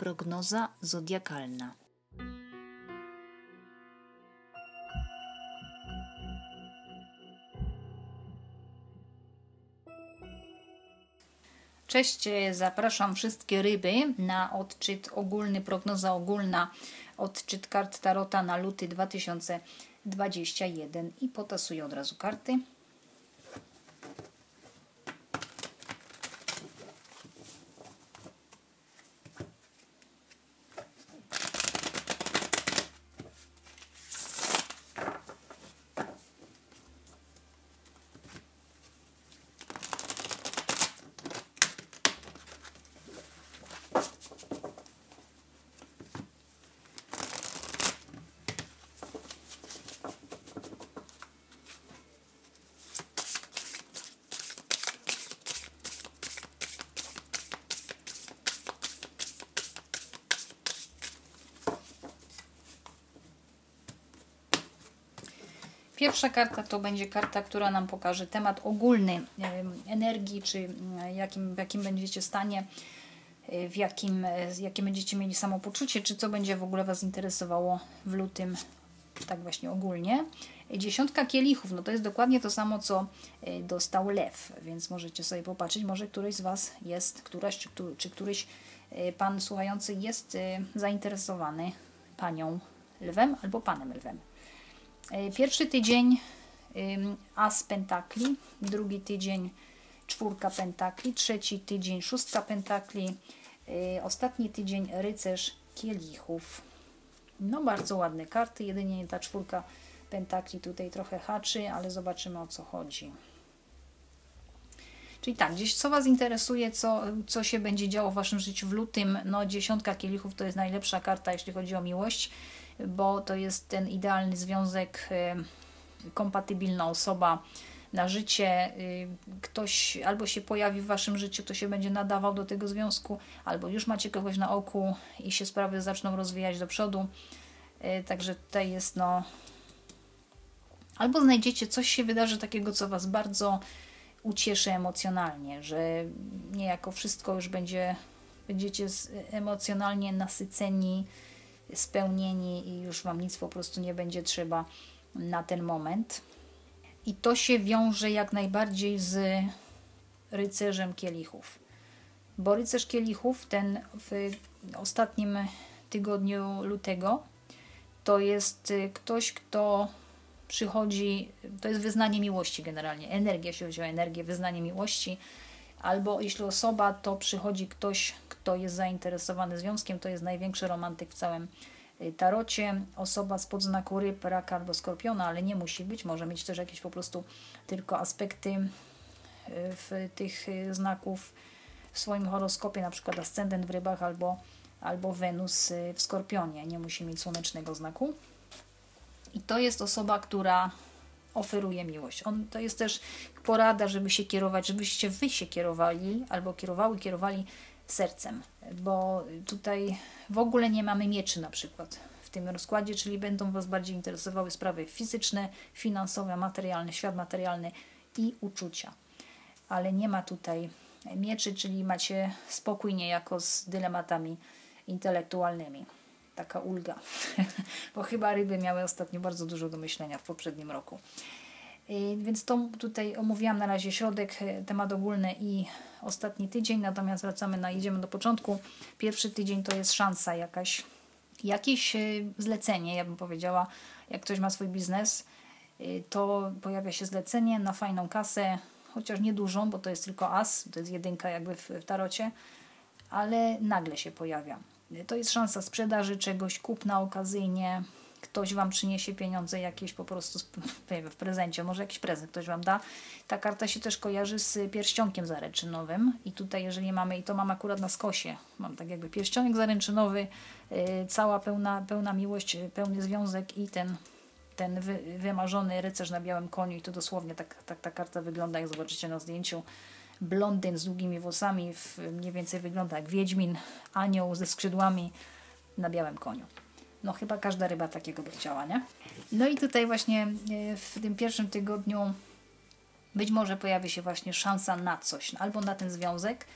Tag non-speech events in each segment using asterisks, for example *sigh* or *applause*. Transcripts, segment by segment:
Prognoza zodiakalna. Cześć, zapraszam wszystkie ryby na odczyt ogólny, prognoza ogólna, odczyt kart Tarota na luty 2021 i potasuję od razu karty. Pierwsza karta to będzie karta, która nam pokaże temat ogólny energii, czy jakim, w jakim będziecie stanie, e, w jakim, e, jakie będziecie mieli samopoczucie, czy co będzie w ogóle Was interesowało w lutym, tak właśnie ogólnie. Dziesiątka kielichów, no to jest dokładnie to samo, co e, dostał lew, więc możecie sobie popatrzeć, może któryś z Was jest, któraś, czy, czy któryś Pan słuchający jest zainteresowany Panią lwem albo Panem lwem. E, pierwszy tydzień As Pentakli, drugi tydzień czwórka Pentakli, trzeci tydzień szóstka Pentakli, e, ostatni tydzień Rycerz Kielichów. No bardzo ładne karty, jedynie ta czwórka Pentakli tutaj trochę haczy, ale zobaczymy o co chodzi. Czyli tak, gdzieś co Was interesuje, co, co się będzie działo w Waszym życiu w lutym, no dziesiątka kielichów to jest najlepsza karta, jeśli chodzi o miłość bo to jest ten idealny związek, y, kompatybilna osoba na życie. Y, ktoś albo się pojawi w Waszym życiu, to się będzie nadawał do tego związku, albo już macie kogoś na oku i się sprawy zaczną rozwijać do przodu. Y, także tutaj jest no. Albo znajdziecie coś się wydarzy takiego, co Was bardzo ucieszy emocjonalnie, że niejako wszystko już będzie, będziecie emocjonalnie nasyceni spełnieni i już Wam nic po prostu nie będzie trzeba na ten moment. I to się wiąże jak najbardziej z rycerzem kielichów. Bo rycerz kielichów, ten w ostatnim tygodniu lutego, to jest ktoś, kto przychodzi, to jest wyznanie miłości generalnie, energia, jeśli chodzi o energię, wyznanie miłości, albo jeśli osoba, to przychodzi ktoś, kto jest zainteresowany związkiem, to jest największy romantyk w całym y, tarocie. Osoba z podznaku ryb, raka albo skorpiona, ale nie musi być, może mieć też jakieś po prostu tylko aspekty y, w tych y, znaków w swoim horoskopie, na przykład ascendent w rybach albo, albo Wenus w skorpionie, nie musi mieć słonecznego znaku. I to jest osoba, która oferuje miłość. On, to jest też porada, żeby się kierować, żebyście wy się kierowali albo kierowały, kierowali sercem, bo tutaj w ogóle nie mamy mieczy na przykład w tym rozkładzie, czyli będą Was bardziej interesowały sprawy fizyczne, finansowe, materialne, świat materialny i uczucia. Ale nie ma tutaj mieczy, czyli macie spokój niejako z dylematami intelektualnymi. Taka ulga, *laughs* bo chyba ryby miały ostatnio bardzo dużo do myślenia w poprzednim roku. Y, więc to tutaj omówiłam na razie środek, y, temat ogólny i ostatni tydzień, natomiast wracamy na, idziemy do początku. Pierwszy tydzień to jest szansa jakaś, jakieś y, zlecenie, ja bym powiedziała, jak ktoś ma swój biznes, to pojawia się zlecenie na fajną kasę, chociaż nie dużą, bo to jest tylko as, to jest jedynka jakby w, w tarocie, ale nagle się pojawia. To jest szansa sprzedaży czegoś, kupna okazyjnie, ktoś Wam przyniesie pieniądze jakieś po prostu *laughs* w prezencie, może jakiś prezent ktoś Wam da. Ta karta się też kojarzy z pierścionkiem zaręczynowym i tutaj jeżeli mamy, i to mam akurat na skosie, mam tak jakby pierścionek zaręczynowy, yy, cała pełna, pełna miłość, pełny związek i ten ten wy, wymarzony rycerz na białym koniu i to dosłownie tak, tak ta karta wygląda, jak zobaczycie na zdjęciu. Blondyn z długimi włosami, w, mniej więcej wygląda jak wiedźmin, anioł ze skrzydłami na białym koniu. No chyba każda ryba takiego by chciała, nie? No i tutaj właśnie e, w tym pierwszym tygodniu być może pojawi się właśnie szansa na coś, albo na ten związek,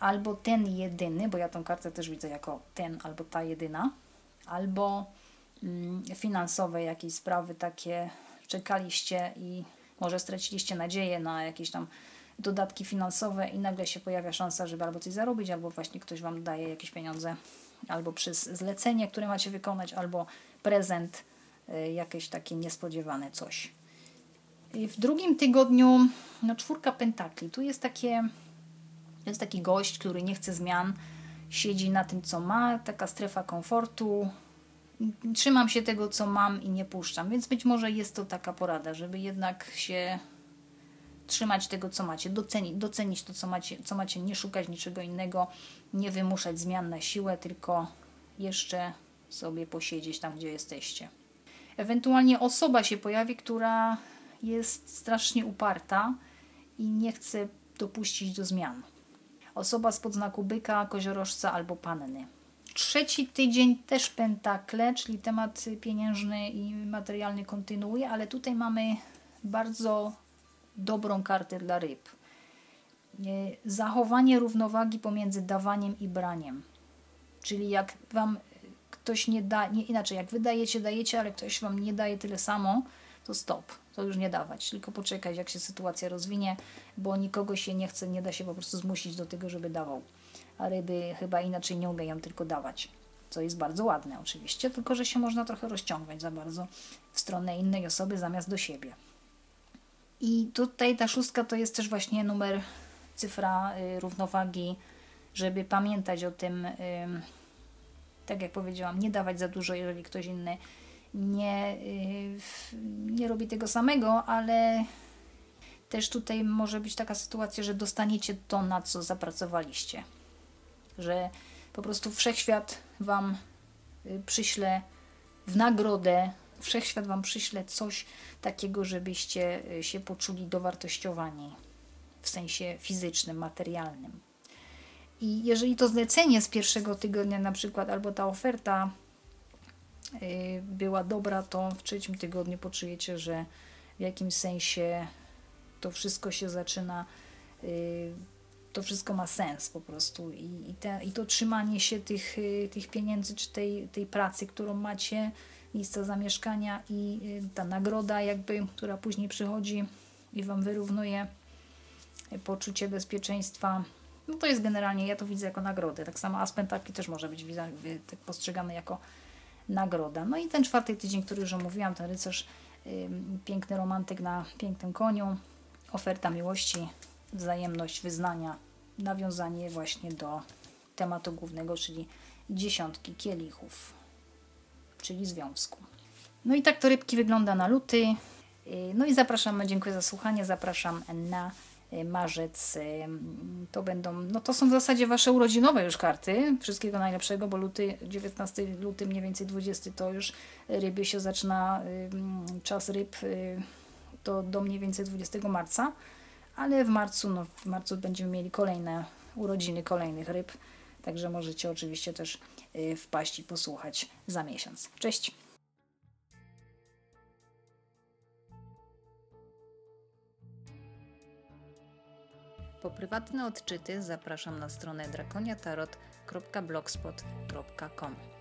albo ten jedyny, bo ja tą kartę też widzę jako ten albo ta jedyna, albo mm, finansowe jakieś sprawy takie czekaliście i może straciliście nadzieję na jakieś tam dodatki finansowe i nagle się pojawia szansa, żeby albo coś zarobić, albo właśnie ktoś Wam daje jakieś pieniądze, albo przez zlecenie, które macie wykonać, albo prezent, y, jakieś takie niespodziewane coś. I w drugim tygodniu, no czwórka pentakli, tu jest takie, jest taki gość, który nie chce zmian, siedzi na tym, co ma, taka strefa komfortu, trzymam się tego, co mam i nie puszczam, więc być może jest to taka porada, żeby jednak się trzymać tego, co macie, docenić, docenić to, co macie, co macie, nie szukać niczego innego, nie wymuszać zmian na siłę, tylko jeszcze sobie posiedzieć tam, gdzie jesteście. Ewentualnie osoba się pojawi, która jest strasznie uparta i nie chce dopuścić do zmian. Osoba z podznaku byka, koziorożca albo panny. Trzeci tydzień też pentakle, czyli temat pieniężny i materialny kontynuuje, ale tutaj mamy bardzo dobrą kartę dla ryb. Zachowanie równowagi pomiędzy dawaniem i braniem. Czyli jak wam ktoś nie da, nie inaczej, jak wy dajecie, dajecie, ale ktoś wam nie daje tyle samo, to stop, to już nie dawać, tylko poczekać, jak się sytuacja rozwinie, bo nikogo się nie chce, nie da się po prostu zmusić do tego, żeby dawał. A ryby chyba inaczej nie umieją tylko dawać, co jest bardzo ładne oczywiście, tylko że się można trochę rozciągać za bardzo w stronę innej osoby zamiast do siebie. I tutaj ta szóstka to jest też właśnie numer, cyfra y, równowagi, żeby pamiętać o tym, tak jak powiedziałam, nie dawać za dużo, jeżeli ktoś inny nie, y, nie robi tego samego, ale też tutaj może być taka sytuacja, że dostaniecie to, na co zapracowaliście. Że po prostu wszechświat Wam y, przyśle w nagrodę, wszechświat Wam przyśle coś takiego, żebyście y, się poczuli dowartościowani w sensie fizycznym, materialnym. I jeżeli to zlecenie z pierwszego tygodnia, na przykład, albo ta oferta Y, była dobra, to w trzecim tygodniu poczujecie, że w jakimś sensie to wszystko się zaczyna, y, to wszystko ma sens po prostu. I, te, i to trzymanie się tych, tych pieniędzy, czy tej, tej pracy, którą macie, miejsca zamieszkania i ta nagroda, jakby, która później przychodzi i Wam wyrównuje poczucie bezpieczeństwa. No to jest generalnie, ja to widzę jako nagrodę. Tak samo aspekt taki też może być tak postrzegany jako nagroda. No i ten czwarty tydzień, który już omówiłam, ten rycerz, piękny romantyk na pięknym koniu, oferta miłości, wzajemność, wyznania, nawiązanie właśnie do tematu głównego, czyli dziesiątki kielichów, czyli związku. No i tak to rybki wygląda na luty. No i zapraszam, dziękuję za słuchanie, zapraszam na Y, marzec. Y, to będą, no to są w zasadzie Wasze urodzinowe już karty. Wszystkiego najlepszego, bo luty, 19 luty, mniej więcej 20 to już ryby się zaczyna, y, czas ryb to do mniej więcej 20 marca, ale w marcu, no w marcu będziemy mieli kolejne urodziny kolejnych ryb, także możecie oczywiście też wpaść i posłuchać za miesiąc. Cześć! Po prywatne odczyty zapraszam na stronę drakoniatarot.blogspot.com.